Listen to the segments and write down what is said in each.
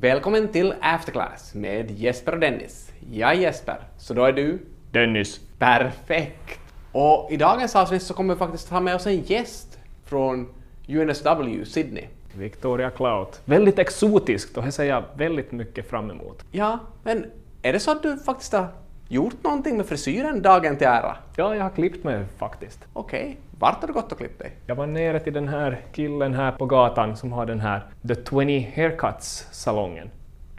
Välkommen till Afterclass med Jesper och Dennis. Jag är Jesper, så då är du? Dennis. Perfekt! Och i dagens avsnitt så kommer vi faktiskt ha med oss en gäst från UNSW, Sydney. Victoria Clout. Väldigt exotiskt och det ser jag väldigt mycket fram emot. Ja, men är det så att du faktiskt har gjort någonting med frisyren dagen till ära? Ja, jag har klippt mig faktiskt. Okej, vart har du gått och klippt dig? Jag var nere till den här killen här på gatan som har den här The 20 Haircuts-salongen.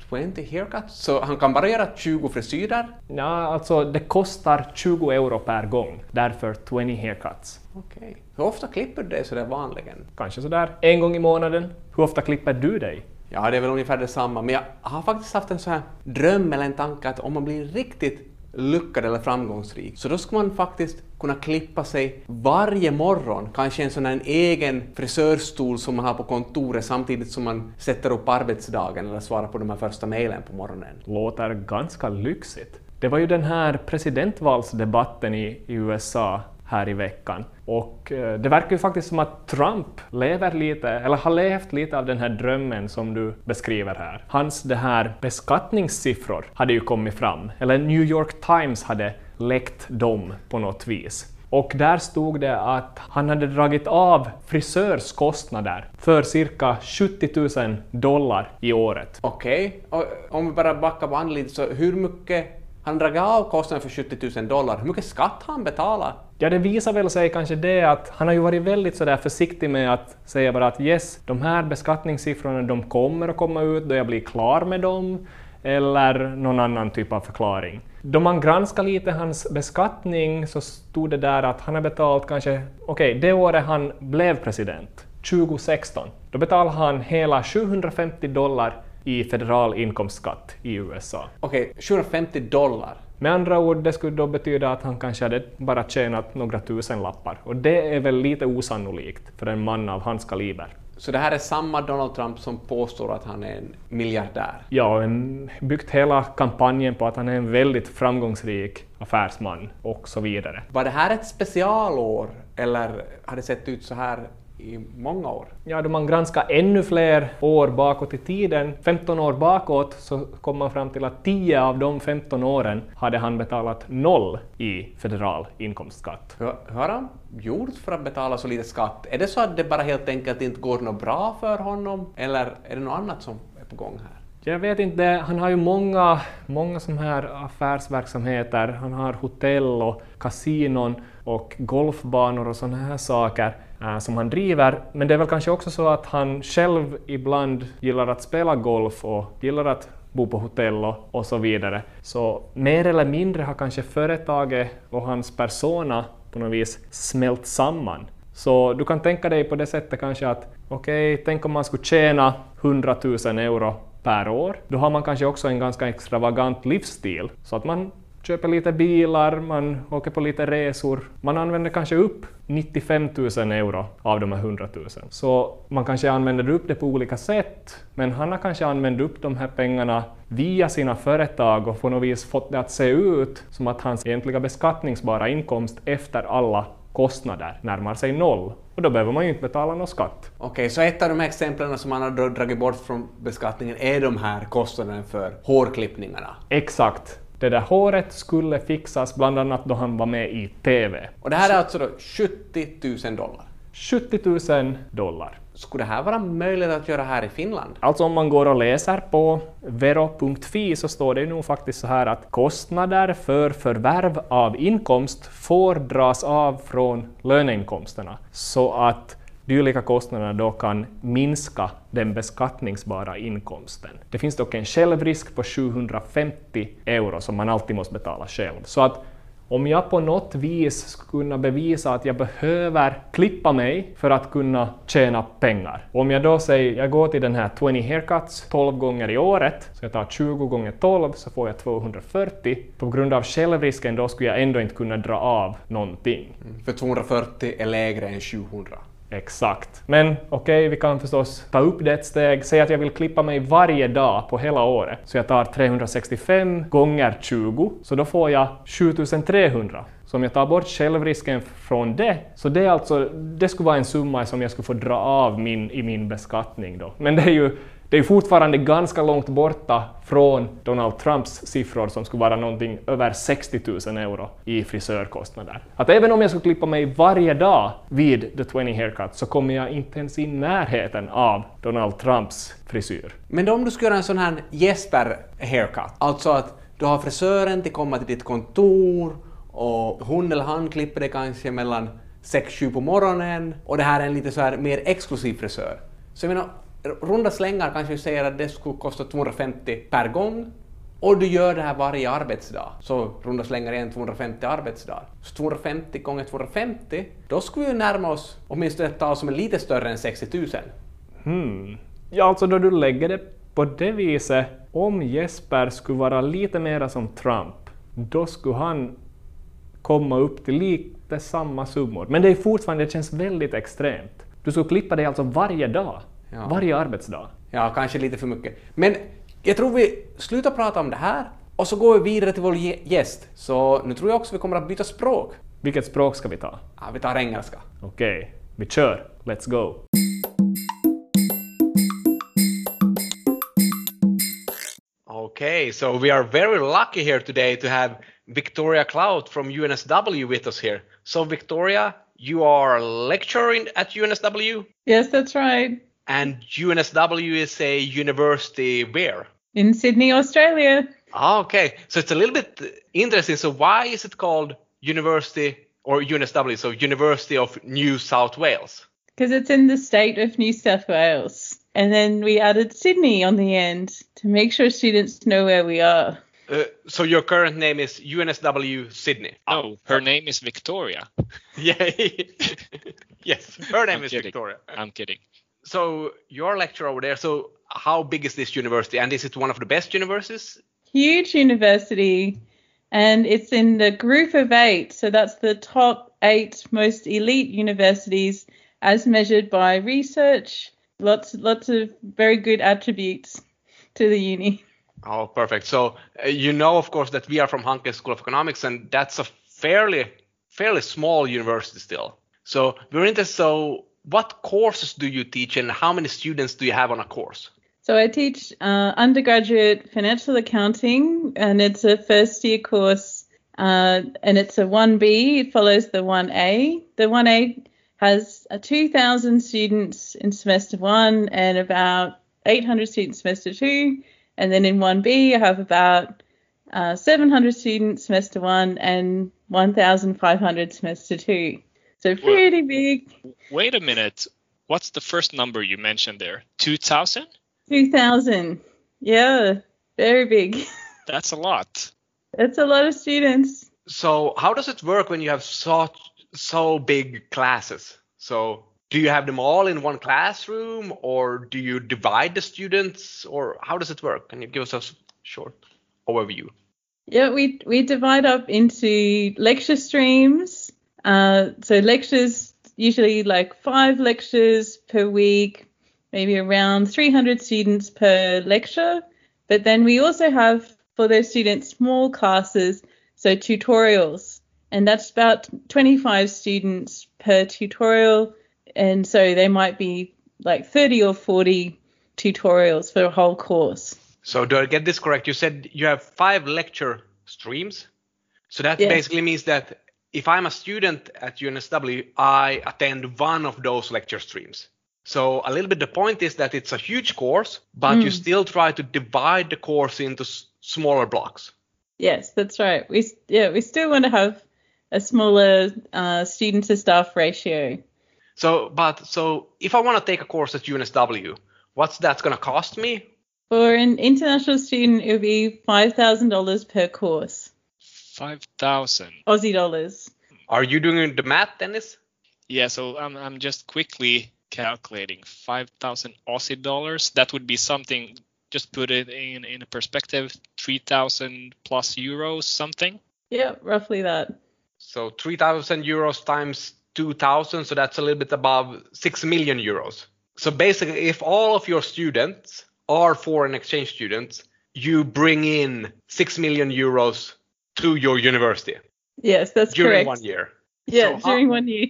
20 haircuts, så han kan bara göra 20 frisyrer? Ja, alltså det kostar 20 euro per gång, därför 20 haircuts. Okej. Hur ofta klipper du dig sådär vanligen? Kanske sådär en gång i månaden. Hur ofta klipper du dig? Ja, det är väl ungefär detsamma, men jag har faktiskt haft en sån här dröm eller en tanke att om man blir riktigt lyckad eller framgångsrik, så då ska man faktiskt kunna klippa sig varje morgon, kanske en sån här en egen frisörstol som man har på kontoret samtidigt som man sätter upp arbetsdagen eller svarar på de här första mejlen på morgonen. Låter ganska lyxigt. Det var ju den här presidentvalsdebatten i, i USA här i veckan. Och eh, det verkar ju faktiskt som att Trump lever lite, eller har levt lite av den här drömmen som du beskriver här. Hans det här beskattningssiffror hade ju kommit fram, eller New York Times hade läckt dem på något vis. Och där stod det att han hade dragit av frisörskostnader för cirka 70 000 dollar i året. Okej, och om vi bara backar bandet lite, så hur mycket han dragit av kostnaden för 70 000 dollar, hur mycket skatt har han betalat? Ja, det visar väl sig kanske det att han har ju varit väldigt sådär försiktig med att säga bara att yes, de här beskattningssiffrorna de kommer att komma ut då jag blir klar med dem, eller någon annan typ av förklaring. Då man granskar lite hans beskattning så stod det där att han har betalat kanske, okej, okay, det året han blev president, 2016, då betalade han hela 750 dollar i federal inkomstskatt i USA. Okej, okay, 750 dollar. Med andra ord, det skulle då betyda att han kanske hade bara tjänat några tusen lappar. Och det är väl lite osannolikt för en man av hans kaliber. Så det här är samma Donald Trump som påstår att han är en miljardär? Ja, en, byggt hela kampanjen på att han är en väldigt framgångsrik affärsman och så vidare. Var det här ett specialår eller har det sett ut så här i många år. Ja, då man granskar ännu fler år bakåt i tiden, 15 år bakåt, så kom man fram till att 10 av de 15 åren hade han betalat noll i federal inkomstskatt. Hur, hur har han gjort för att betala så lite skatt? Är det så att det bara helt enkelt inte går något bra för honom, eller är det något annat som är på gång här? Jag vet inte, han har ju många, många sådana här affärsverksamheter. Han har hotell och kasinon och golfbanor och sådana här saker Eh, som han driver. Men det är väl kanske också så att han själv ibland gillar att spela golf och gillar att bo på hotell och, och så vidare. Så mer eller mindre har kanske företaget och hans persona på något vis smält samman. Så du kan tänka dig på det sättet kanske att okej, okay, tänk om man skulle tjäna 100 000 euro per år. Då har man kanske också en ganska extravagant livsstil, så att man köper lite bilar, man åker på lite resor. Man använder kanske upp 95 000 euro av de här 100 000. Så man kanske använder upp det på olika sätt, men han har kanske använt upp de här pengarna via sina företag och på något vis fått det att se ut som att hans egentliga beskattningsbara inkomst efter alla kostnader närmar sig noll och då behöver man ju inte betala någon skatt. Okej, okay, så ett av de här exemplen som man har dragit bort från beskattningen är de här kostnaderna för hårklippningarna? Exakt. Det där håret skulle fixas bland annat då han var med i TV. Och det här är alltså då 70 000 dollar? 70 000 dollar. Skulle det här vara möjligt att göra här i Finland? Alltså om man går och läser på vero.fi så står det nog faktiskt så här att kostnader för förvärv av inkomst får dras av från löneinkomsterna. Så att dylika kostnader då kan minska den beskattningsbara inkomsten. Det finns dock en självrisk på 750 euro som man alltid måste betala själv. Så att om jag på något vis skulle kunna bevisa att jag behöver klippa mig för att kunna tjäna pengar. Om jag då säger jag går till den här 20 haircuts 12 gånger i året, så jag tar 20 gånger 12 så får jag 240. På grund av självrisken då skulle jag ändå inte kunna dra av någonting. Mm, för 240 är lägre än 700. Exakt. Men okej, okay, vi kan förstås ta upp det ett steg. Säg att jag vill klippa mig varje dag på hela året. Så jag tar 365 gånger 20, så då får jag 7300. Så om jag tar bort självrisken från det, så det, är alltså, det skulle vara en summa som jag skulle få dra av min, i min beskattning. Då. Men det är ju det är fortfarande ganska långt borta från Donald Trumps siffror som skulle vara någonting över 60 000 euro i frisörkostnader. Att även om jag skulle klippa mig varje dag vid The 20 Haircut så kommer jag inte ens i närheten av Donald Trumps frisyr. Men då om du skulle göra en sån här Jesper haircut, alltså att du har frisören till komma till ditt kontor och hon eller han klipper dig kanske mellan 6-7 på morgonen och det här är en lite så här mer exklusiv frisör. Så jag menar, runda slängar kanske vi säger att det skulle kosta 250 per gång och du gör det här varje arbetsdag, så runda slängar igen 250 arbetsdagar. Så 250 gånger 250, då skulle vi närma oss åtminstone ett tal som är lite större än 60 000. Hmm. Ja, alltså då du lägger det på det viset, om Jesper skulle vara lite mera som Trump, då skulle han komma upp till lite samma summor. Men det är fortfarande, det känns väldigt extremt. Du skulle klippa dig alltså varje dag. Ja. Varje arbetsdag. Ja, kanske lite för mycket. Men jag tror vi slutar prata om det här och så går vi vidare till vår gäst. Så nu tror jag också vi kommer att byta språk. Vilket språk ska vi ta? Ja, vi tar engelska. Okej, okay. vi kör. Let's go! Okay, so we are very lucky here today to have Victoria Clout from UNSW with us here. So Victoria, you are lecturing at UNSW? Yes, that's right. And UNSW is a university where? In Sydney, Australia. Ah, okay. So it's a little bit interesting. So why is it called University or UNSW? So University of New South Wales. Because it's in the state of New South Wales. And then we added Sydney on the end to make sure students know where we are. Uh, so your current name is UNSW Sydney. No, her name is Victoria. yeah. yes, her name I'm is kidding. Victoria. I'm kidding so your lecture over there. So how big is this university, and is it one of the best universities? Huge university, and it's in the group of eight. So that's the top eight most elite universities as measured by research. Lots, lots of very good attributes to the uni. Oh, perfect. So uh, you know, of course, that we are from Hanken School of Economics, and that's a fairly, fairly small university still. So we're interested. So what courses do you teach and how many students do you have on a course? So I teach uh, undergraduate financial accounting, and it's a first year course, uh, and it's a 1B. It follows the 1A. The 1A has uh, 2,000 students in semester one and about 800 students semester two, and then in 1B I have about uh, 700 students semester one and 1,500 semester two. So pretty well, big. Wait a minute. What's the first number you mentioned there? 2000? 2000. Yeah, very big. That's a lot. That's a lot of students. So, how does it work when you have such so big classes? So, do you have them all in one classroom or do you divide the students or how does it work? Can you give us a short overview? Yeah, we we divide up into lecture streams uh, so lectures, usually like five lectures per week, maybe around 300 students per lecture. But then we also have for those students small classes, so tutorials, and that's about 25 students per tutorial. And so they might be like 30 or 40 tutorials for a whole course. So do I get this correct? You said you have five lecture streams. So that yeah. basically means that if I'm a student at UNSW, I attend one of those lecture streams. So a little bit the point is that it's a huge course, but mm. you still try to divide the course into s- smaller blocks. Yes, that's right. We yeah we still want to have a smaller uh, student to staff ratio. So, but so if I want to take a course at UNSW, what's that going to cost me? For an international student, it would be five thousand dollars per course. 5,000. Aussie dollars. Are you doing the math, Dennis? Yeah, so I'm, I'm just quickly calculating 5,000 Aussie dollars. That would be something, just put it in, in a perspective, 3,000 plus euros, something. Yeah, roughly that. So 3,000 euros times 2,000, so that's a little bit above 6 million euros. So basically, if all of your students are foreign exchange students, you bring in 6 million euros to your university. Yes, that's during correct. one year. Yeah, So how- during one year.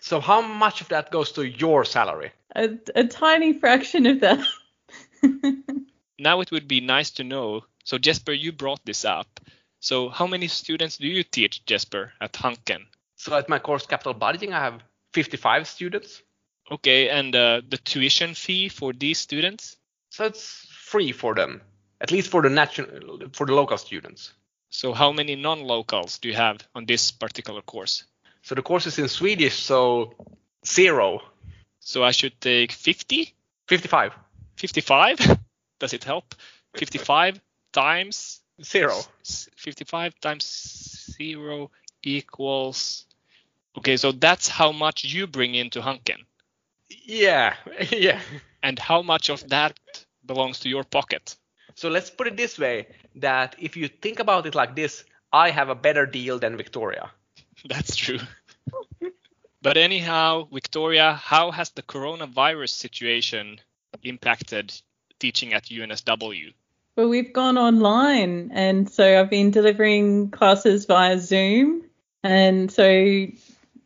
So how much of that goes to your salary? A, a tiny fraction of that. Now it would be nice to know. So Jesper, you brought this up. So how many students do you teach, Jesper, at Hanken? So at my course Capital Budgeting, I have 55 students. Okay, and uh, the tuition fee for these students? So it's free for them, at least for the national, for the local students. So how many non-locals do you have on this particular course? So the course is in Swedish, so zero, So I should take 50, 55, 55? Does it help? 55 times zero. 55 times 0 equals okay so that's how much you bring into hanken Yeah, yeah. and how much of that belongs to your pocket So let's put it this way: that if you think about it like this, I have a better deal than Victoria. that's true but anyhow victoria how has the coronavirus situation impacted teaching at unsw Well, we've gone online, and so I've been delivering classes via Zoom, and so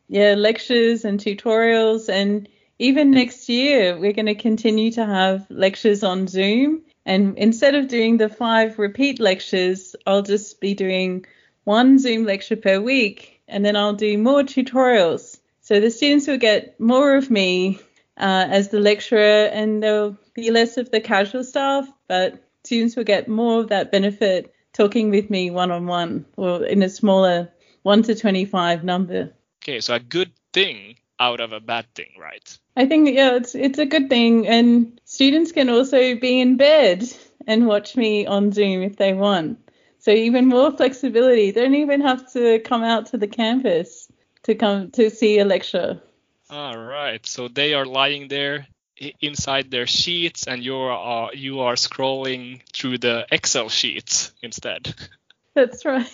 yeah, lectures and tutorials, and even next year we're going to continue to have lectures on Zoom. And instead of doing the five repeat lectures, I'll just be doing one Zoom lecture per week, and then I'll do more tutorials. So the students will get more of me uh, as the lecturer, and there'll be less of the casual staff, but students will get more of that benefit talking with me one on one or in a smaller 1 to 25 number. okay so a good thing out of a bad thing right I think yeah, it's it's a good thing, and students can also be in bed and watch me on Zoom if they want. So even more flexibility. They don't even have to come out to the campus to come to see a lecture. All right. So they are lying there inside their sheets, and you are you are scrolling through the Excel sheets instead. That's right.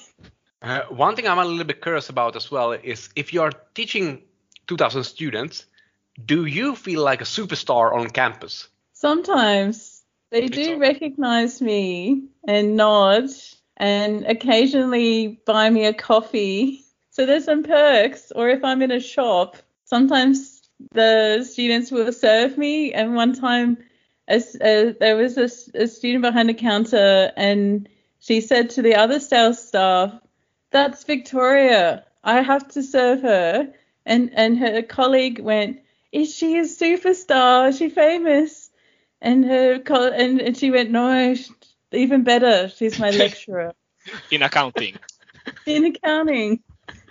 Uh, one thing I'm a little bit curious about as well is if you are teaching 2,000 students, do you feel like a superstar on campus? Sometimes they It's do all- recognize me and nod and occasionally buy me a coffee. So there's some perks. Or if I'm in a shop, sometimes the students will serve me. And one time, as, uh, there was a student behind the counter and she said to the other sales staff, That's Victoria. I have to serve her. And, and her colleague went, Is she a superstar? Is she famous? And her and, and she went, no, sh- even better. She's my lecturer in accounting. in accounting,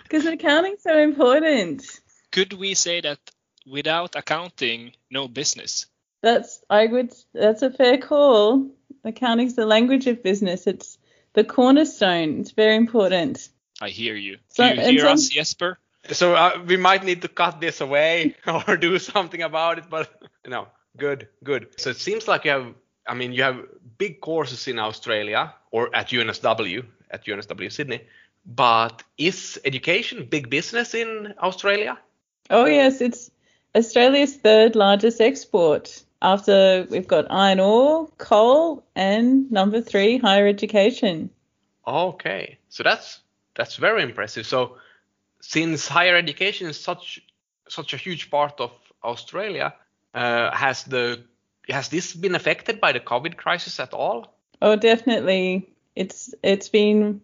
because accounting's so important. Could we say that without accounting, no business? That's I would. That's a fair call. Accounting's the language of business. It's the cornerstone. It's very important. I hear you. So- Do you hear some- us, Jesper? So uh, we might need to cut this away or do something about it, but no, good, good. So it seems like you have, I mean, you have big courses in Australia or at UNSW, at UNSW Sydney, but is education big business in Australia? Oh yes, it's Australia's third largest export after we've got iron ore, coal, and number three, higher education. Okay, so that's that's very impressive. So since higher education is such such a huge part of Australia, uh, has the has this been affected by the COVID crisis at all? Oh, definitely. It's it's been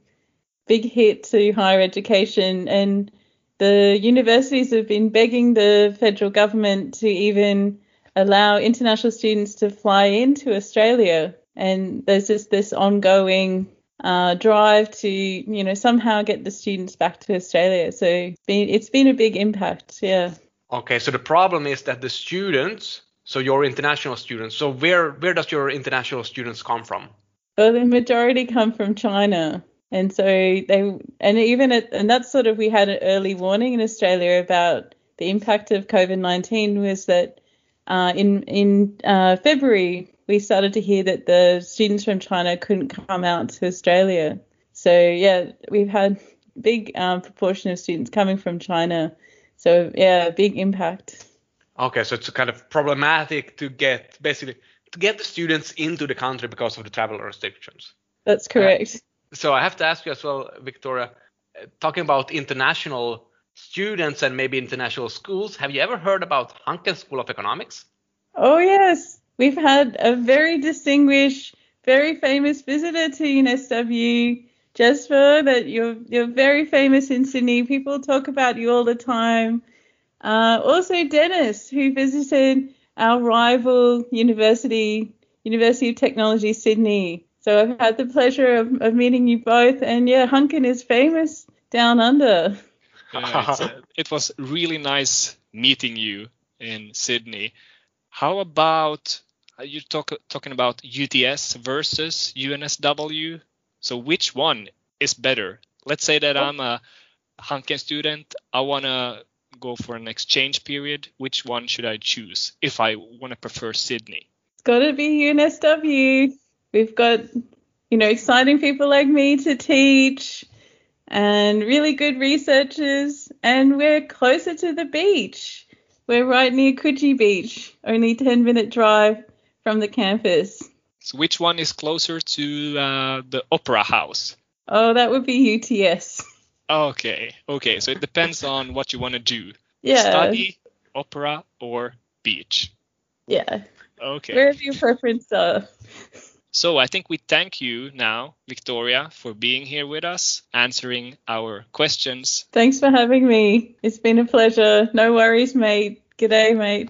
big hit to higher education, and the universities have been begging the federal government to even allow international students to fly into Australia. And there's just this ongoing uh, drive to, you know, somehow get the students back to Australia. So it's been, it's been a big impact. Yeah. Okay, so the problem is that the students, so your international students, so where where does your international students come from? Well, the majority come from China. And so they, and even at, and that's sort of, we had an early warning in Australia about the impact of COVID 19 was that uh, in, in uh, February, we started to hear that the students from China couldn't come out to Australia. So, yeah, we've had big um, proportion of students coming from China. So, yeah, big impact. Okay, so it's kind of problematic to get basically to get the students into the country because of the travel restrictions. That's correct. So I have to ask you as well, Victoria, talking about international students and maybe international schools, have you ever heard about Hanken School of Economics? Oh, yes. We've had a very distinguished, very famous visitor to UNSW, Jesper, that you're, you're very famous in Sydney. People talk about you all the time. Uh, also, Dennis, who visited our rival university, University of Technology Sydney. So I've had the pleasure of, of meeting you both, and yeah, Hanken is famous down under. Yeah, a, it was really nice meeting you in Sydney. How about are you talk, talking about UTS versus UNSW? So which one is better? Let's say that oh. I'm a Hanken student. I want to go for an exchange period. Which one should I choose if I want to prefer Sydney? It's got to be UNSW. We've got, you know, exciting people like me to teach and really good researchers, and we're closer to the beach. We're right near Coogee Beach, only 10 minute drive from the campus. So which one is closer to uh, the Opera House? Oh, that would be UTS. Okay, okay. So it depends on what you want to do. Yeah. Study, opera, or beach. Yeah. Okay. Wherever your preference are. So I think we thank you now, Victoria, for being here with us, answering our questions. Thanks for having me. It's been a pleasure. No worries, mate. G'day, mate.